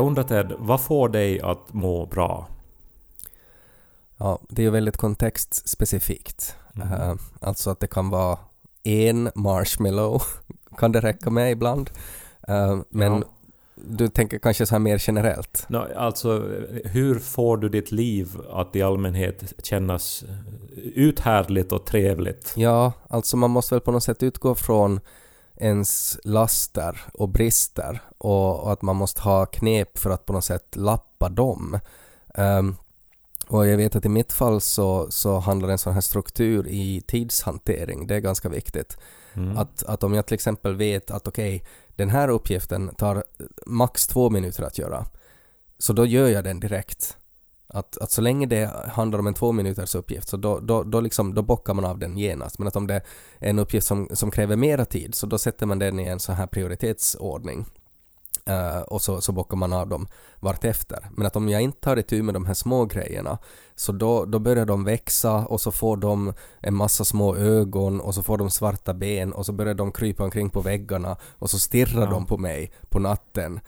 jag undrar Ted, vad får dig att må bra? Ja, det är ju väldigt kontextspecifikt. Mhm. Eh, alltså att det kan vara en marshmallow kan det räcka med ibland. Eh, men Ja. du tänker kanske så här mer generellt? Nå, alltså, hur får du ditt liv att i allmänhet kännas uthärdligt och trevligt? Ja, alltså man måste väl på något sätt utgå från ens laster och brister och, och att man måste ha knep för att på något sätt lappa dem. Ehm, och jag vet att i mitt fall så, så handlar en sån här struktur i tidshantering, det är ganska viktigt. Mm. Att, att om jag till exempel vet att okej, den här uppgiften tar max två minuter att göra, så då gör jag den direkt. Att, att så länge det handlar om en två minuters uppgift så då, då, då, liksom, då bockar man av den genast. Men att om det är en uppgift som, som kräver mera tid så då sätter man den i en så här prioritetsordning. Eh, och så, så bockar man av dem vartefter. Men att om jag inte tar itu med de här små grejerna så då, då börjar de växa och så får de en massa små ögon och så får de svarta ben och så börjar de krypa omkring på väggarna och så stirrar Ja. de på mig på natten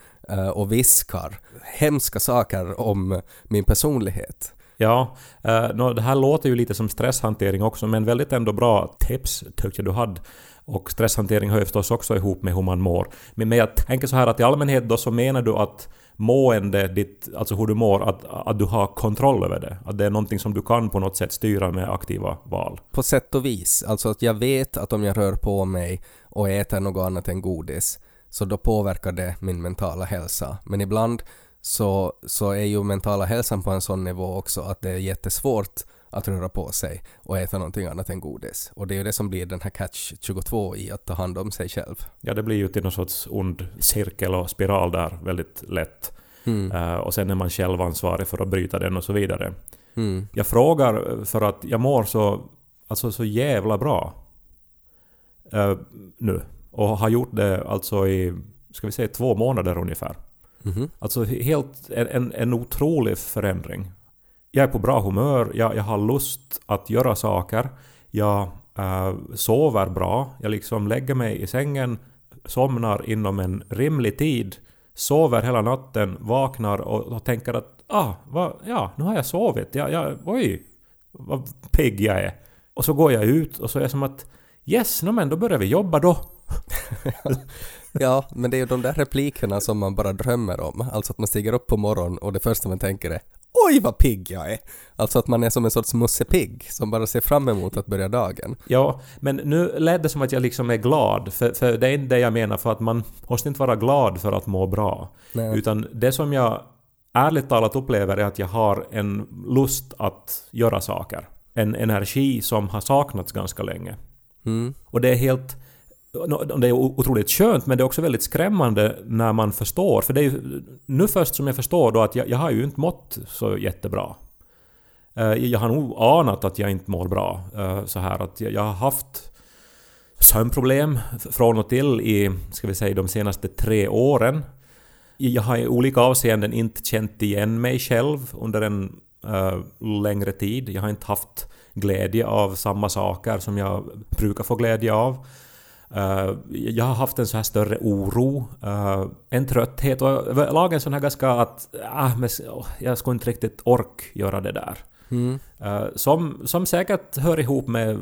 och viskar hemska saker om min personlighet. Ja, eh, nå, det här låter ju lite som stresshantering också, men väldigt ändå bra tips tyckte jag du hade. Och stresshantering hör ju förstås också ihop med hur man mår. Men, men jag tänker så här att i allmänhet då så menar du att mående, ditt, alltså hur du mår, att, att du har kontroll över det. Att det är någonting som du kan på något sätt styra med aktiva val. På sätt och vis. Alltså att jag vet att om jag rör på mig och äter något annat än godis så då påverkar det min mentala hälsa. Men ibland så, så är ju mentala hälsan på en sån nivå också att det är jättesvårt att röra på sig och äta någonting annat än godis. Och det är ju det som blir den här catch 22 i att ta hand om sig själv. Ja, det blir ju till någon sorts ond cirkel och spiral där väldigt lätt. Mm. Eh, och sen är man själv ansvarig för att bryta den och så vidare. Mm. Jag frågar för att jag mår så, alltså så jävla bra eh, nu. Och har gjort det alltså i, ska vi säga två månader ungefär. Mhm. Alltså helt en, en, otrolig förändring. Jag är på bra humör, jag, jag har lust att göra saker. Jag eh, sover bra, jag liksom lägger mig i sängen, somnar inom en rimlig tid, sover hela natten, vaknar och, och tänker att ah, va, ja, nu har jag sovit. Jag, jag, oj, vad pigg jag är. Och så går jag ut och så är jag som att yes, no, men då börjar vi jobba då. Ja, men det är ju de där replikerna som man bara drömmer om. Alltså att man stiger upp på morgonen och det första man tänker är Oj vad pigg jag är! Alltså att man är som en sorts mussepigg som bara ser fram emot att börja dagen. Ja, men nu lät det som att jag liksom är glad, för, för det är inte det jag menar, för att man måste inte vara glad för att må bra. Nej. Utan det som jag ärligt talat upplever är att jag har en lust att göra saker. En energi som har saknats ganska länge. Mm. Och det är helt... Det är otroligt skönt men det är också väldigt skrämmande när man förstår. För det är ju nu först som jag förstår då att jag, jag har ju inte mått så jättebra. Eh, jag har nog anat att jag inte mår bra. Eh, så här att jag har haft sömnproblem från och till i, ska vi säga, de senaste tre åren. Jag har i olika avseenden inte känt igen mig själv under en uh, längre tid. Jag har inte haft glädje av samma saker som jag brukar få glädje av. Eh, jag har haft en så här större oro, eh, en trötthet och överlag en sån här ganska att ah, men, jag skulle inte riktigt ork göra det där. Mm. Eh, som, som säkert hör ihop med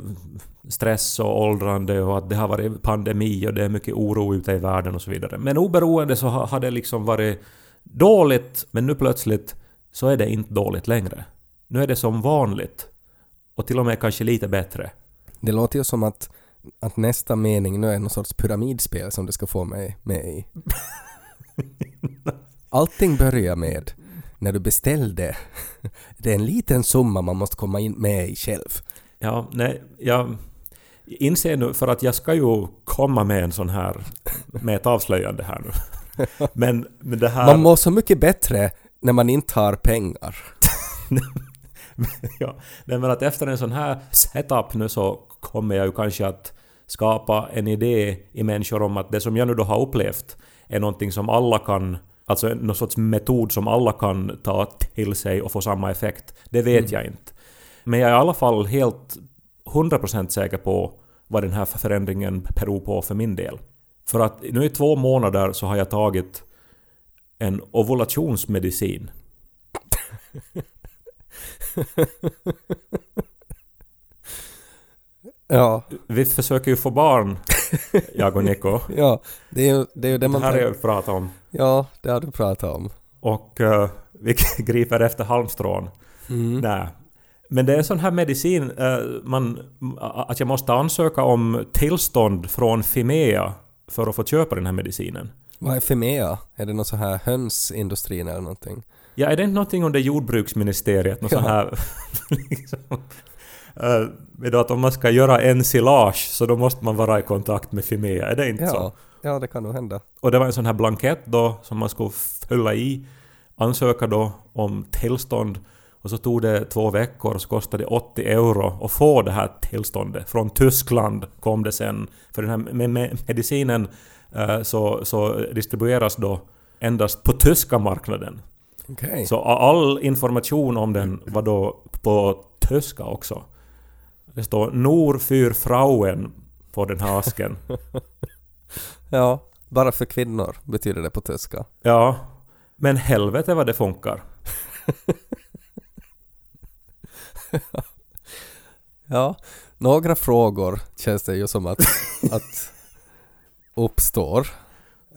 stress och åldrande och att det har varit pandemi och det är mycket oro ute i världen och så vidare. Men oberoende så har det liksom varit dåligt, men nu plötsligt så är det inte dåligt längre. Nu är det som vanligt. Och till och med kanske lite bättre. Det låter ju som att, att nästa mening nu är någon sorts pyramidspel som du ska få mig med i. Allting börjar med när du beställde. Det är en liten summa man måste komma in med i själv. Ja, nej, jag inser nu, för att jag ska ju komma med en sån här, med ett avslöjande här nu. Men, men det här... Man mår så mycket bättre när man inte har pengar. ja, nej, men att efter en sån här setup nu så kommer jag ju kanske att skapa en idé i människor om att det som jag nu då har upplevt är någonting som alla kan Alltså någon sorts metod som alla kan ta till sig och få samma effekt. Det vet jag inte. Men jag är i alla fall helt 100% säker på vad den här förändringen beror på för min del. För att nu i två månader så har jag tagit en ovulationsmedicin. Ja, Vi försöker ju få barn, jag och Niko. ja, det är ju det, är det Det man... här är jag pratat om. Ja, det har du pratat om. Och eh, vi griper efter halmstrån. Mm. Nej. Men det är sån här medicin, eh, man, att jag måste ansöka om tillstånd från Fimea för att få köpa den här medicinen. Vad är Fimea? Är det någon så här hönsindustrin eller någonting? Ja, är det inte någonting under jordbruksministeriet? Något Ja. här... liksom, du att om man ska göra ensilage så då måste man vara i kontakt med Fimea, är det inte så? Ja, ja det kan nog hända. Och det var en sån här blankett då som man skulle fylla i, ansöka då om tillstånd och så tog det två veckor och så kostade det 80 euro att få det här tillståndet. Från Tyskland kom det sen. För den här me- me- medicinen eh, så, så distribueras då endast på tyska marknaden. Okej. Så all information om den var då på tyska också. Det står Nor für Frauen på den här asken. Ja, bara för kvinnor betyder det på tyska. Ja, men helvete vad det funkar. Ja, några frågor känns det ju som att, att uppstår.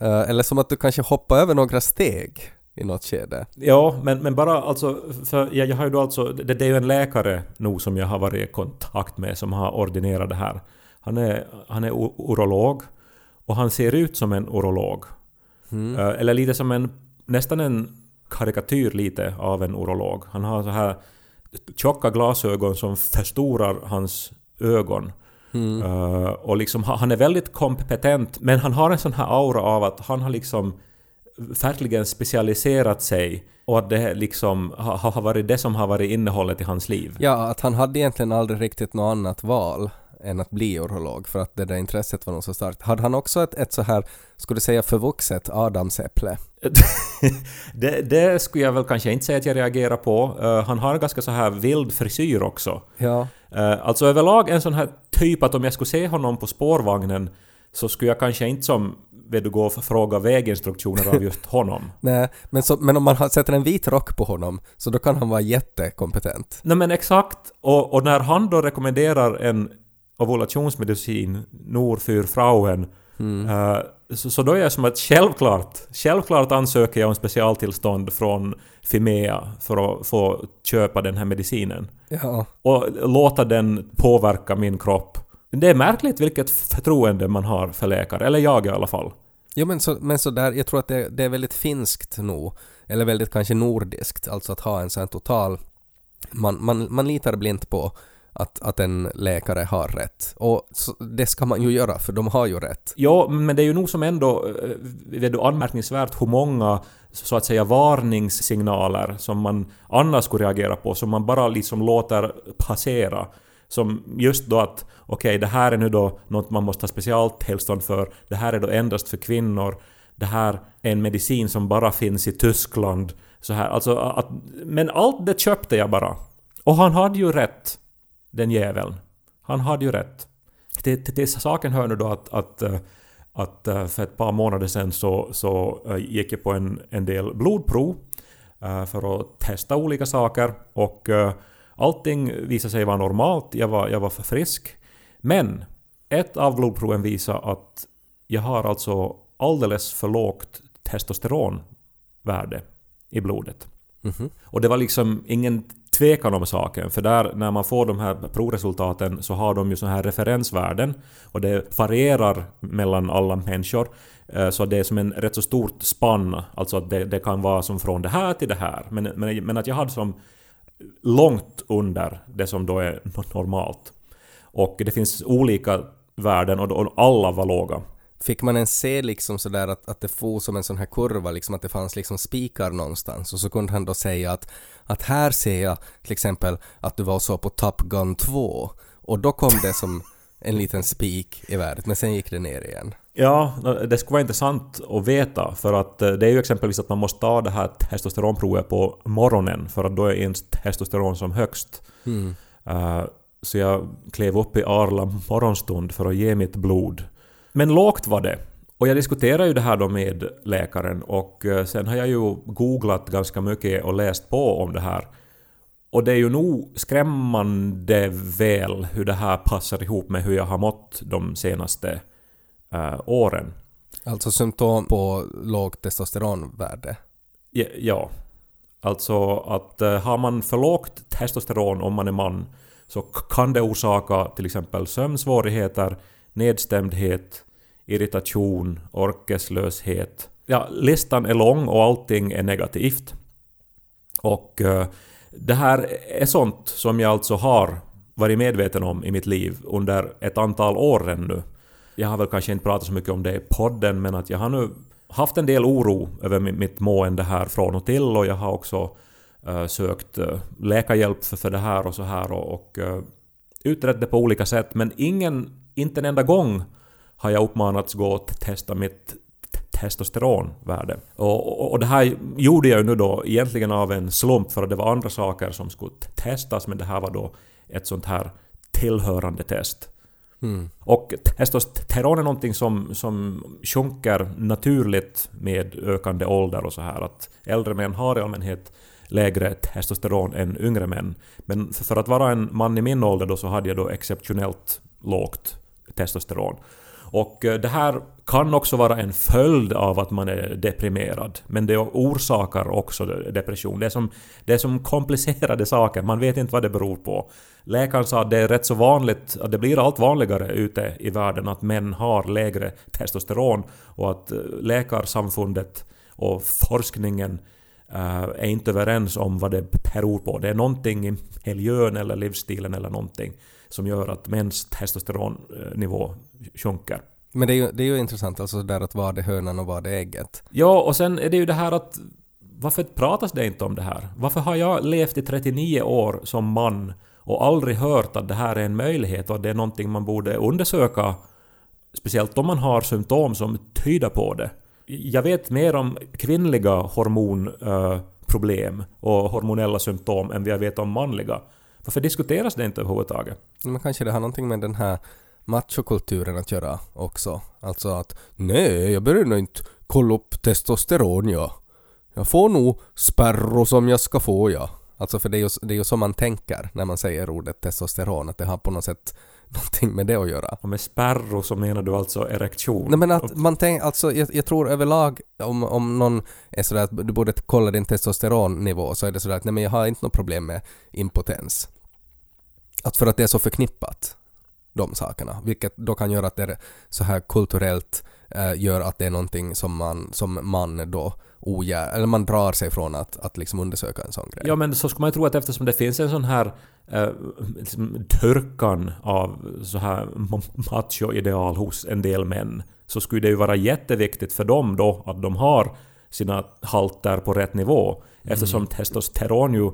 Eh, eller som att du kanske hoppar över några steg i något skede. Ja, men, men bara alltså, för jag, jag har ju då alltså, det, det är ju en läkare nog som jag har varit i kontakt med som har ordinerat det här. Han är, han är urolog och han ser ut som en urolog. Mm. Eh, eller lite som en, nästan en karikatyr lite av en urolog. Han har så här tjocka glasögon som förstorar hans ögon. Mm. Eh, och liksom, ha- han är väldigt kompetent, men han har en sån här aura av att han har liksom verkligen specialiserat sig och att det liksom har, har varit det som har varit innehållet i hans liv. Ja, att han hade egentligen aldrig riktigt något annat val än att bli urolog för att det där intresset var nog så starkt. Hade han också ett, ett så här, skulle du säga förvuxet adamsäpple? det, det skulle jag väl kanske inte säga att jag reagerar på. Eh, han har ganska så här vild frisyr också. Ja, Uh, alltså överlag en sån här typ att om jag skulle se honom på spårvagnen så skulle jag kanske inte som vet du gå och fråga väginstruktioner av just honom. nej, men, så, men om man sätter en vit rock på honom så då kan han vara jättekompetent. Nej men exakt. Och, och när han då rekommenderar en ovulationsmedicin, Nor für Frauen, eh, så, så då är jag som att självklart, självklart ansöker jag om specialtillstånd från Fimea för att få köpa den här medicinen. Ja, Och låta den påverka min kropp. Det är märkligt vilket förtroende man har för läkare, eller jag i alla fall. Jo men så, men så där, jag tror att det, det är väldigt finskt nog, eller väldigt kanske nordiskt, alltså att ha en sån här total... Man, man, man litar blint på att, att en läkare har rätt. Och så, det ska man ju göra, för de har ju rätt. Ja, men det är ju nog som ändå eh, vet du, anmärkningsvärt hur många så att säga varningssignaler som man annars skulle reagera på, som man bara liksom låter passera. Som just då att okej, det här är nu då något man måste ha specialtillstånd för, det här är då endast för kvinnor, det här är en medicin som bara finns i Tyskland. Så här, alltså att, men allt det köpte jag bara. Och han hade ju rätt, den jäveln. Han hade ju rätt. Till, till, till saken hör nu då att, att, eh, att eh, för ett par månader sedan så, så eh, gick jag på en, en del blodprov för att testa olika saker och allting visade sig vara normalt, jag var, jag var för frisk. Men ett av blodproven visade att jag har alltså alldeles för lågt testosteronvärde i blodet. Mhm. Och det var liksom ingen tvekan om saken, för där när man får de här provresultaten så har de ju såna här referensvärden och det varierar mellan alla människor. Eh, Så det är som en rätt så stort spann, alltså att det, det kan vara som från det här till det här. Men, men, men att jag hade som långt under det som då är normalt. Och det finns olika värden och, och alla var låga. Fick man en se liksom sådär att, att det for som en sån här kurva, liksom att det fanns liksom spikar någonstans och så kunde han då säga att, att här ser jag till exempel att du var så på Top Gun 2 och då kom det som en liten spik i värdet men sen gick det ner igen. Ja, det skulle vara intressant att veta för att eh, det är ju exempelvis att man måste ta det här testosteronprovet på morgonen för att då är ens testosteron som högst. Mm. Eh, Så jag klev upp i Arla morgonstund för att ge mitt blod. Men lågt var det. Och jag diskuterar ju det här då med läkaren och eh, sen har jag ju googlat ganska mycket och läst på om det här. Och det är ju nog skrämmande väl hur det här passar ihop med hur jag har mått de senaste uh, åren. Alltså symptom på lågt testosteronvärde? Ja, ja. Alltså att uh, har man för lågt testosteron om man är man så kan det orsaka till exempel sömnsvårigheter, nedstämdhet, irritation, orkeslöshet. Ja, listan är lång och allting är negativt. Och uh, det här är sånt som jag alltså har varit medveten om i mitt liv under ett antal år ännu. Jag har väl kanske inte pratat så mycket om det i podden men att jag har nu haft en del oro över mitt mående här från och till och jag har också uh, sökt uh, läkarhjälp för, för det här och så här och, och uh, utrett det på olika sätt men ingen, inte en enda gång har jag uppmanats gå och testa mitt testosteronvärde. Och, och, och, det här gjorde jag ju nu då egentligen av en slump för att det var andra saker som skulle testas men det här var då ett sånt här tillhörande test. Mm. Och testosteron är någonting som, som sjunker naturligt med ökande ålder och så här. Att äldre män har i allmänhet lägre testosteron än yngre män. Men för att vara en man i min ålder då så hade jag då exceptionellt lågt testosteron. Och eh, det här kan också vara en följd av att man är deprimerad. Men det orsakar också depression. Det är som, det är som komplicerade saker, man vet inte vad det beror på. Läkaren sa att det är rätt så vanligt, att det blir allt vanligare ute i världen att män har lägre testosteron och att eh, läkarsamfundet och forskningen uh, är inte överens om vad det beror på. Det är någonting i miljön eller livsstilen eller någonting som gör att mäns testosteronnivå sjunker. Men det är ju, det är ju intressant, alltså där att vad är hönan och vad är ägget? Ja, och sen är det ju det här att varför pratas det inte om det här? Varför har jag levt i 39 år som man och aldrig hört att det här är en möjlighet och att det är någonting man borde undersöka, speciellt om man har symptom som tyder på det. Jag vet mer om kvinnliga hormonproblem eh, och hormonella symptom än vad jag vet om manliga. Varför diskuteras det inte överhuvudtaget? Men kanske det har någonting med den här machokulturen att göra också. Alltså att nej, jag behöver nog inte kolla upp testosteron ja. Jag får nog spärro som jag ska få ja. Alltså för det är, ju, det är ju så man tänker när man säger ordet testosteron, att det har på något sätt någonting med det att göra. Och med spärro så menar du alltså erektion? Nej men att man tänker, alltså jag, jag, tror överlag om, om någon är sådär att du borde kolla din testosteronnivå så är det sådär att nej men jag har inte något problem med impotens. Att för att det är så förknippat, de sakerna, vilket då kan göra att det så här kulturellt gör att det är någonting som man som man då ogär, eller man drar sig från att, att liksom undersöka en sån grej. Ja men så skulle man ju tro att eftersom det finns en sån här eh, liksom törkan av så här macho-ideal hos en del män så skulle det ju vara jätteviktigt för dem då att de har sina halter på rätt nivå eftersom mm. testosteron ju Eh,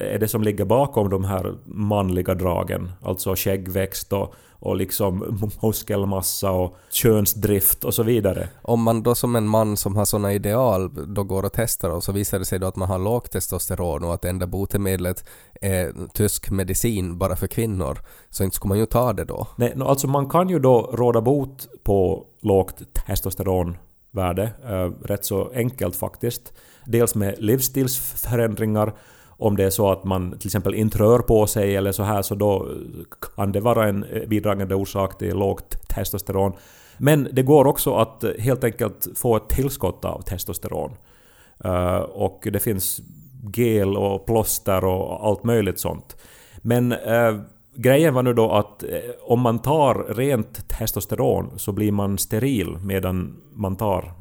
är det som ligger bakom de här manliga dragen. Alltså skäggväxt och, och liksom muskelmassa och könsdrift och så vidare. Om man då som en man som har såna ideal då går och testar och så visar det sig då att man har lågt testosteron och att enda botemedlet är tysk medicin bara för kvinnor så inte skulle man ju ta det då. Nej, alltså man kan ju då råda bot på lågt testosteronvärde, äh, rätt så enkelt faktiskt. Dels med livsstilsförändringar om det är så att man till exempel inte rör på sig eller så här så då kan det vara en eh, bidragande orsak till lågt testosteron. Men det går också att helt enkelt få ett tillskott av testosteron. Eh, och det finns gel och plåster och allt möjligt sånt. Men eh, grejen var nu då att om man tar rent testosteron så blir man steril medan man tar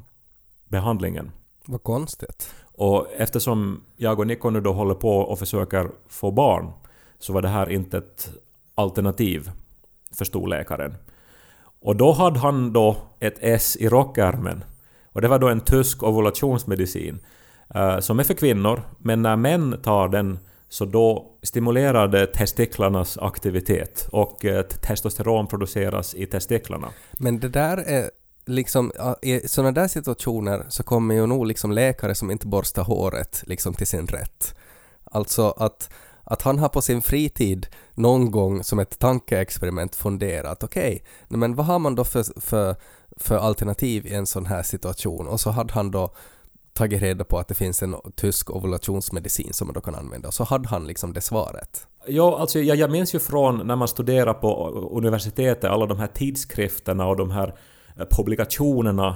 behandlingen. Vad konstigt. Och eftersom jag och Niko nu då håller på och försöker få barn så var det här inte ett alternativ, förstod läkaren. Och då hade han då ett S i rockärmen. Och det var då en tysk ovulationsmedicin eh, som är för kvinnor, men när män tar den så då stimulerar det testiklarnas aktivitet och eh, testosteron produceras i testiklarna. Men det där är liksom, i sådana där situationer så kommer ju nog liksom läkare som inte borstar håret liksom till sin rätt. Alltså att, att han har på sin fritid någon gång som ett tankeexperiment funderat, okej, okay, men vad har man då för, för för alternativ i en sån här situation och så hade han då tagit reda på att det finns en tysk ovulationsmedicin som man då kan använda och så hade han liksom det svaret. Ja, alltså jag, jag minns ju från när man studerar på universitetet, alla de här tidskrifterna och de här Eh, publikationerna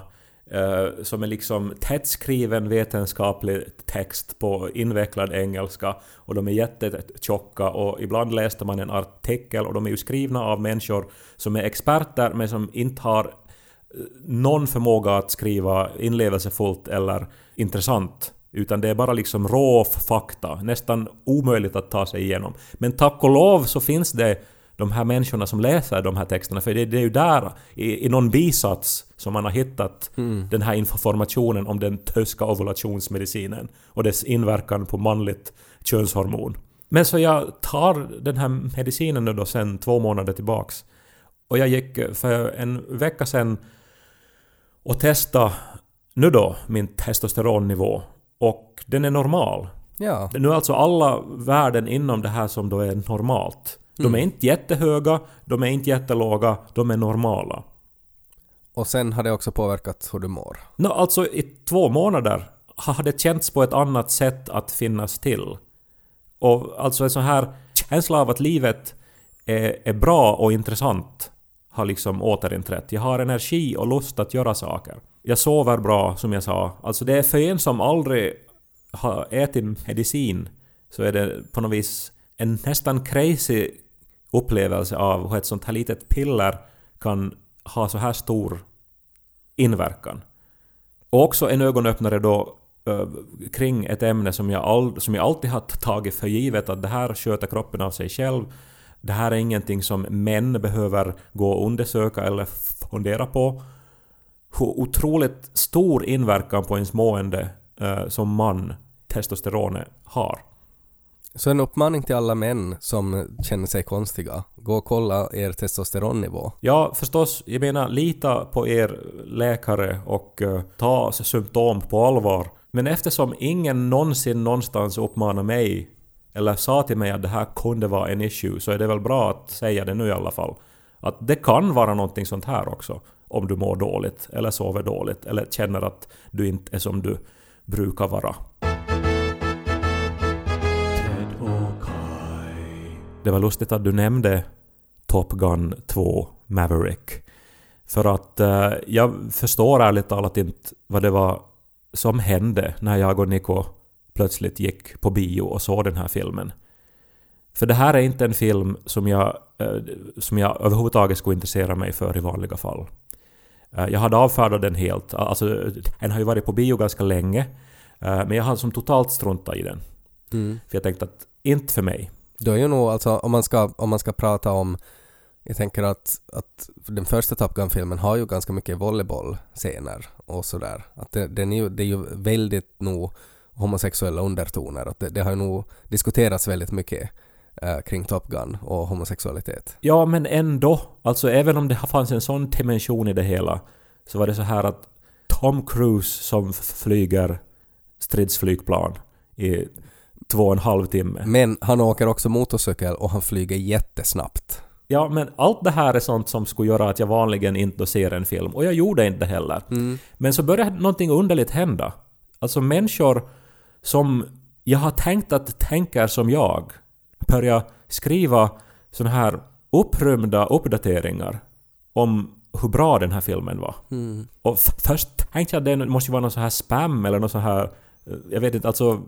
eh, som är liksom tättskriven vetenskaplig text på invecklad engelska och de är jättetjocka och ibland läste man en artikel och de är ju skrivna av människor som är experter men som inte har eh, någon förmåga att skriva inlevelsefullt eller intressant. Utan det är bara liksom rå fakta, nästan omöjligt att ta sig igenom. Men tack och lov så finns det de här människorna som läser de här texterna, för det, det är ju där, i, i någon bisats, som man har hittat mm. den här informationen om den tyska ovulationsmedicinen och dess inverkan på manligt könshormon. Men så jag tar den här medicinen nu då sen två månader tillbaks. Och jag gick för en vecka sen och testade nu då min testosteronnivå och den är normal. Ja. Nu är alltså alla värden inom det här som då är normalt. De Mm. är inte jättehöga, de är inte jättelåga, de är normala. Och sen har det också påverkat hur du mår. Nå, alltså i två månader har det känts på ett annat sätt att finnas till. Och alltså en sån här känsla av att livet är, är bra och intressant har liksom återinträtt. Jag har energi och lust att göra saker. Jag sover bra, som jag sa. Alltså det är för en som aldrig har ätit medicin så är det på något vis en nästan crazy upplevelse av hur ett sånt här litet piller kan ha så här stor inverkan. Och också en ögonöppnare då eh, kring ett ämne som jag, all, som jag alltid har tagit för givet att det här sköter kroppen av sig själv. Det här är ingenting som män behöver gå och undersöka eller fundera på. Hur otroligt stor inverkan på ens mående ö, som man testosteronet har. Så en uppmaning till alla män som känner sig konstiga. Gå och kolla er testosteronnivå. Ja, förstås, jag menar lita på er läkare och uh, ta symptom på allvar. Men eftersom ingen någonsin någonstans uppmanar mig eller sa till mig att det här kunde vara en issue så är det väl bra att säga det nu i alla fall. Att det kan vara någonting sånt här också. Om du mår dåligt, eller sover dåligt, eller känner att du inte är som du brukar vara. Det var lustigt att du nämnde Top Gun 2 Maverick. För att eh, jag förstår ärligt talat inte vad det var som hände när jag och Nico plötsligt gick på bio och såg den här filmen. För det här är inte en film som jag, eh, som jag överhuvudtaget skulle intressera mig för i vanliga fall. Eh, jag hade avfärdat den helt. Alltså, den har ju varit på bio ganska länge. eh, men jag har som totalt struntat i den. Mm. För jag tänkte att, inte för mig. Då är ju nog alltså, om man ska, om man ska prata om jag tänker att, att den första Top Gun-filmen har ju ganska mycket volleybollscener och sådär. Att det, den är ju, det är ju väldigt nog homosexuella undertoner. Att det, det har ju nog diskuterats väldigt mycket eh, kring Top Gun och homosexualitet. Ja, men ändå. Alltså även om det fanns en sån dimension i det hela så var det så här att Tom Cruise som flyger stridsflygplan i två och en halv timme. Men han åker också motorcykel och han flyger jättesnabbt. Ja, men allt det här är sånt som skulle göra att jag vanligen inte ser en film. Och jag gjorde inte heller. Mm. Men så började någonting underligt hända. Alltså människor som jag har tänkt att tänker som jag börjar skriva såna här upprymda uppdateringar om hur bra den här filmen var. Mm. Och först tänkte jag att det måste vara någon sån här spam eller någon sån här... eh, Jag vet inte, alltså...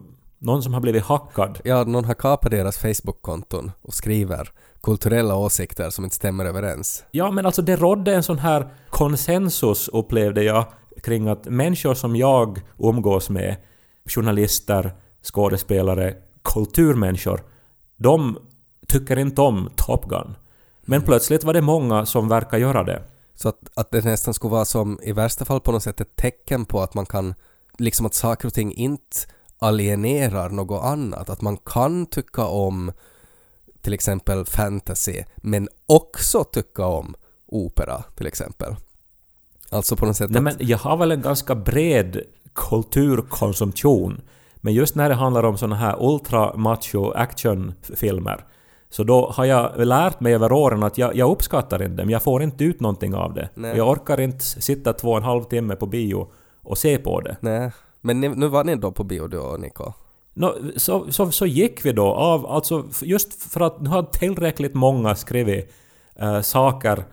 Någon som har blivit hackad. Ja, någon har kapat deras Facebook-konton och skriver kulturella åsikter som inte stämmer överens. Ja, men alltså det rådde en sån här konsensus upplevde jag kring att människor som jag umgås med, journalister, skådespelare, kulturmänniskor, de tycker inte om Top Gun. Men plötsligt var det många som verkar göra det. Så att, att det nästan skulle vara som i värsta fall på något sätt ett tecken på att man kan, liksom att saker och ting inte alienerar något annat. Att man kan tycka om till exempel fantasy men också tycka om opera till exempel. Alltså på något sätt Nej, att, men jag har väl en ganska bred kulturkonsumtion. Men just när det handlar om såna här ultra macho actionfilmer Så då har jag lärt mig över åren att jag, jag uppskattar inte det, men jag får inte ut någonting av det. Nej. Jag orkar inte sitta två och en halv timme på bio och se på det. Nej. Men ni, nu var ni då på bio du och Niko? Nå, så, så, så gick vi då av, alltså just för att nu har tillräckligt många skrivit eh, saker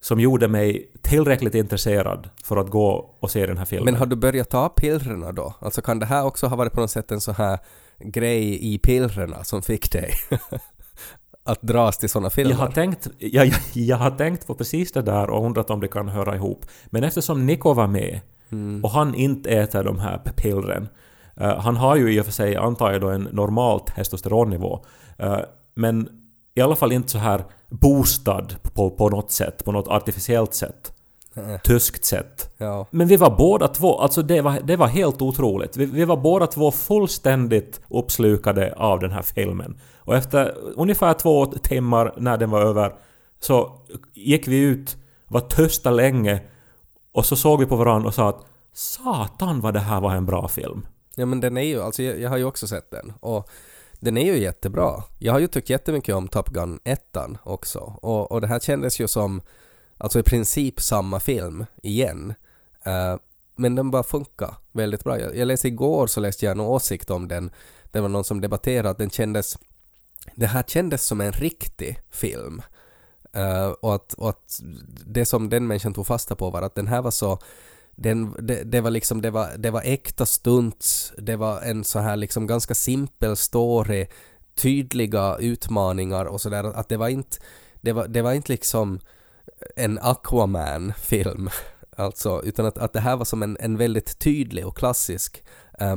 som gjorde mig tillräckligt intresserad för att gå och se den här filmen. Men har du börjat ta pillrena då? Alltså kan det här också ha varit på något sätt en sån här grej i pillrena som fick dig att dras till såna filmer? Jag har, tänkt, jag, jag, jag har tänkt på precis det där och undrat om det kan höra ihop. Men eftersom Nico var med Mm. och han inte äter de här pillren. eh, han har ju i och för sig, antar jag då, en normalt testosteronnivå. eh, men i alla fall inte så här boostad på, på något sätt, på något artificiellt sätt. Eh, Tyskt sätt. Ja. Men vi var båda två, alltså det var, det var helt otroligt. Vi, vi var båda två fullständigt uppslukade av den här filmen. Och efter ungefär två timmar när den var över så gick vi ut, var tysta länge och så såg vi på varandra och sa att Satan vad det här var en bra film. Ja men den är ju, alltså jag, jag har ju också sett den och den är ju jättebra. Jag har ju tyckt jättemycket om Top Gun 1 också och, och det här kändes ju som alltså i princip samma film igen. Uh, men den bara funkar väldigt bra. Jag, jag läste igår så läste jag en åsikt om den. Det var någon som debatterade att den kändes det här kändes som en riktig film. Uh, och, att, och att det som den människan tog fasta på var att den här var så den, det, det var liksom, det var, det var äkta stunts, det var en så här liksom ganska simpel story, tydliga utmaningar och sådär, att det var inte, det var, det var inte liksom en Aquaman-film, alltså, utan att, att det här var som en, en väldigt tydlig och klassisk, eh,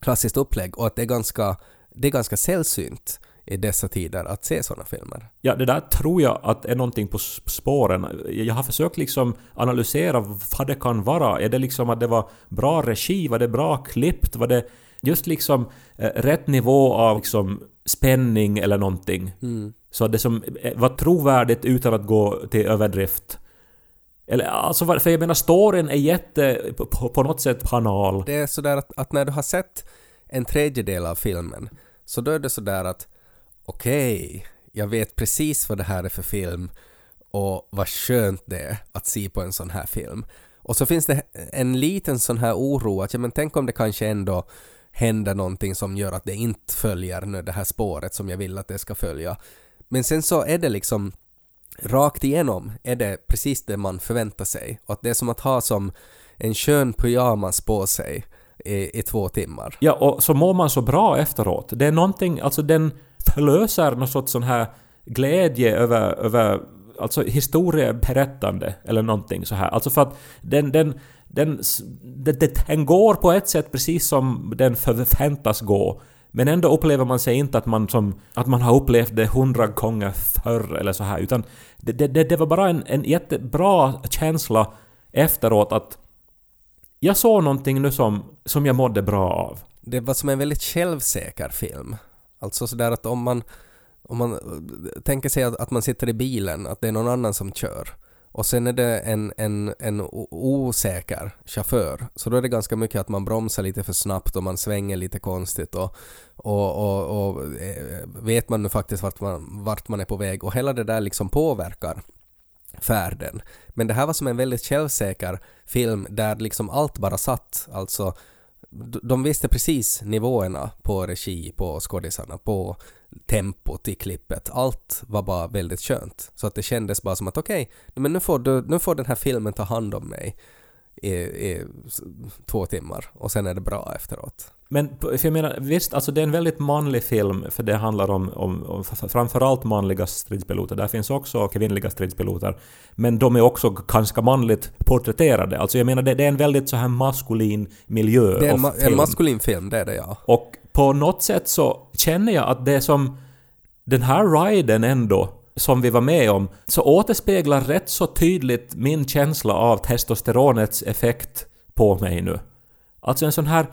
klassiskt upplägg. Och att det är ganska, det är ganska sällsynt i dessa tider att se sådana filmer. Ja, det där tror jag att är någonting på spåren. Jag har försökt liksom analysera vad det kan vara. Är det liksom att det var bra regi? Var det bra klippt? Var det just liksom eh, rätt nivå av liksom spänning eller någonting? Så att det som eh, var trovärdigt utan att gå till överdrift. Eller alltså, för jag menar storyn är jätte, på, på något sätt banal. Det är sådär att, att när du har sett en tredjedel av filmen så då är det sådär att okej, jag vet precis vad det här är för film och vad skönt det är att se på en sån här film. Och så finns det en liten sån här oro att ja men tänk om det kanske ändå händer någonting som gör att det inte följer nu det här spåret som jag vill att det ska följa. Men sen så är det liksom rakt igenom är det precis det man förväntar sig. Och att det är som att ha som en skön pyjamas på sig i, i två timmar. Ja, och så mår man så bra efteråt. Det är någonting, alltså den förlöser någon sorts sån här glädje över, över alltså historieberättande eller någonting så här. Alltså för att den, den, den, den, den går på ett sätt precis som den förväntas gå. Men ändå upplever man sig inte att man, som, att man har upplevt det hundra gånger förr eller så här. Utan det, det, det var bara en, en jättebra känsla efteråt att jag såg någonting nu som, som jag mådde bra av. Det var som en väldigt självsäker film. Alltså sådär att om man, om man eh, tänker sig att, att man sitter i bilen, att det är någon annan som kör och sen är det en, en, en osäker chaufför så då är det ganska mycket att man bromsar lite för snabbt och man svänger lite konstigt och, och, och, och eh, vet man nu faktiskt vart man, vart man är på väg och hela det där liksom påverkar färden. Men det här var som en väldigt självsäker film där liksom allt bara satt. Alltså, de visste precis nivåerna på regi, på skådisarna, på tempot i klippet. Allt var bara väldigt skönt. Så att det kändes bara som att okej, men nu får, du, nu får den här filmen ta hand om mig i, i två timmar och sen är det bra efteråt. Men för jag menar, visst, alltså det är en väldigt manlig film för det handlar om, om, om framförallt manliga stridspiloter. Där finns också kvinnliga stridspiloter. Men de är också ganska manligt porträtterade. Alltså jag menar, det, det är en väldigt så här maskulin miljö Det är en, ma- en maskulin film, det är det ja. Och på något sätt så känner jag att det som den här riden ändå som vi var med om, så återspeglar rätt så tydligt min känsla av testosteronets effekt på mig nu. Alltså en sån här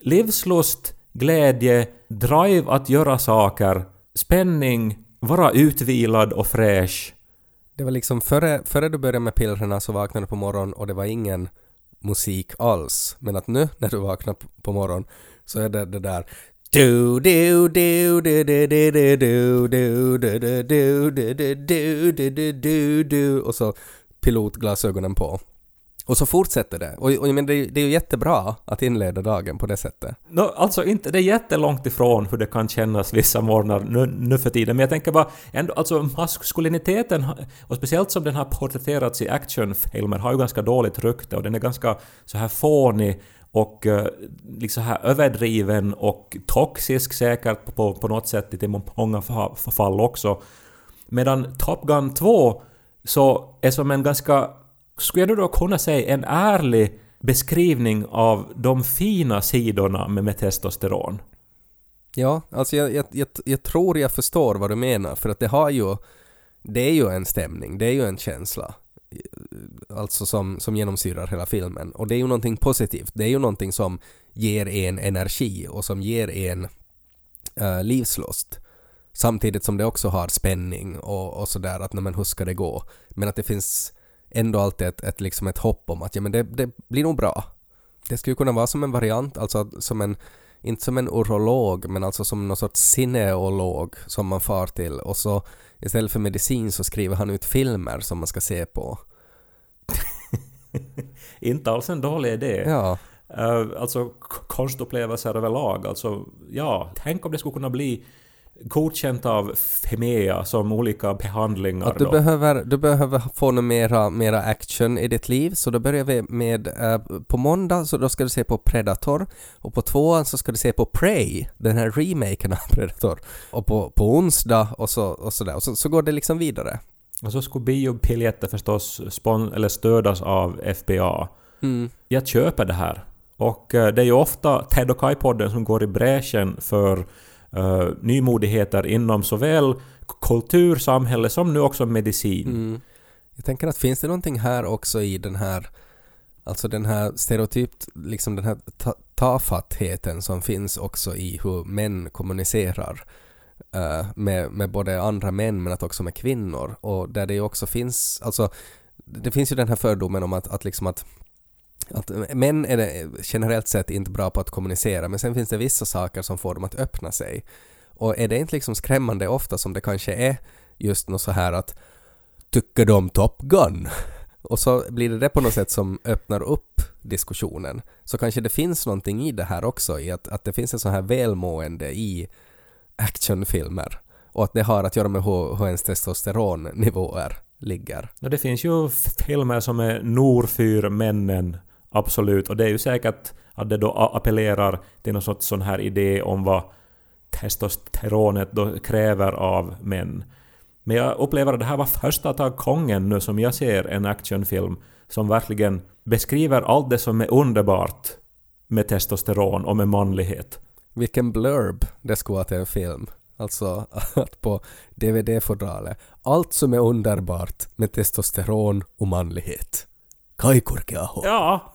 livslust, glädje, drive att göra saker, spänning, vara utvilad och fräsch. Det var liksom före, före du började med pillerna så vaknade du på morgonen och det var ingen musik alls. Men att nu när du vaknar på morgonen så är det det där du, du, du, du, du, du, du, du, du, du, du, du, du, du, du, du, du, du, du, och så pilotglasögonen på. Och så fortsätter det. Och, och jag menar, det, är- det är ju jättebra att inleda dagen på det sättet. No, alltså inte, det är jättelångt ifrån hur det kan kännas vissa morgnar nu, nu för tiden, men jag tänker bara ändå, alltså maskuliniteten, och speciellt som den har porträtterats i actionfilmer, har ju ganska dåligt rykte och den är ganska så här fånig och eh, liksom här överdriven och toxisk säkert på, på, på något sätt i många fall också. Medan Top Gun 2 så är som en ganska, skulle jag då kunna säga, en ärlig beskrivning av de fina sidorna med, med testosteron. Ja, alltså jag, jag, jag, jag tror jag förstår vad du menar för att det har ju det är ju en stämning, det är ju en känsla alltså som, som genomsyrar hela filmen. Och det är ju någonting positivt, det är ju någonting som ger en energi och som ger en uh, livslust. Samtidigt som det också har spänning och, och sådär att men hur ska det gå? Men att det finns ändå alltid ett, ett, liksom ett hopp om att ja men det, det blir nog bra. Det skulle kunna vara som en variant, alltså som en inte som en urolog, men alltså som någon sorts cineolog som man far till och så istället för medicin så skriver han ut filmer som man ska se på. Inte alls en dålig idé. Ja, Eh, alltså konstupplevelser överlag. Alltså, ja, tänk om det skulle kunna bli godkänt av Femea som olika behandlingar att du då. behöver, du behöver få något mera, mera action i ditt liv så då börjar vi med eh, på måndag så då ska du se på Predator och på tvåan så ska du se på Prey, den här remaken av Predator och på, på onsdag och så, och så där och så, så går det liksom vidare. Och så skulle biobiljetter förstås spon- eller stödas av FBA. Mm. Jag köper det här. Och eh, det är ju ofta Ted och Kai-podden som går i bräschen för uh, nymodigheter inom såväl kultur, samhälle som nu också medicin. Mm. Jag tänker att finns det någonting här också i den här Alltså den här stereotypt, liksom den här ta- tafattheten som finns också i hur män kommunicerar uh, med, med både andra män men att också med kvinnor och där det ju också finns, alltså det finns ju den här fördomen om att, att liksom att att män är det generellt sett inte bra på att kommunicera men sen finns det vissa saker som får dem att öppna sig. Och är det inte liksom skrämmande ofta som det kanske är just något så här att tycker du om Top Gun? Och så blir det det på något sätt som öppnar upp diskussionen. Så kanske det finns någonting i det här också, i att, att det finns ett sånt här välmående i actionfilmer. Och att det har att göra med hur, hur ens testosteronnivåer ligger. Ja, det finns ju filmer som är norfyr männen absolut. Och det är ju säkert att det då appellerar till någon sorts sån här idé om vad testosteronet då kräver av män. Men jag upplever att det här var första gången nu som jag ser en actionfilm som verkligen beskriver allt det som är underbart med testosteron och med manlighet. Vilken blurb det skulle vara till en film. Alltså att på DVD-fodralet. Allt som är underbart med testosteron och manlighet. Kai Kurkiaho. Ja,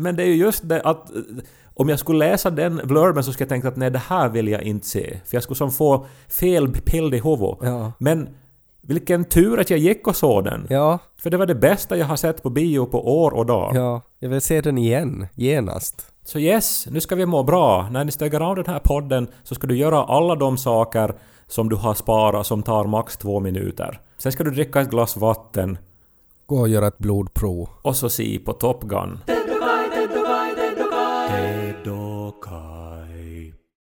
men det är ju just det att eh, om jag skulle läsa den blurben så skulle jag tänka att nej, det här vill jag inte se. För jag skulle som få fel bild i huvudet. Ja. Men vilken tur att jag gick och såg den. Ja, För det var det bästa jag har sett på bio på år och dag. ja. Jag vill se den igen, genast. Så yes, nu ska vi må bra. När ni stänger av den här podden så ska du göra alla de saker som du har sparat som tar max två minuter. Sen ska du dricka ett glas vatten Gå och göra ett blodprov. och så se på Top Gun.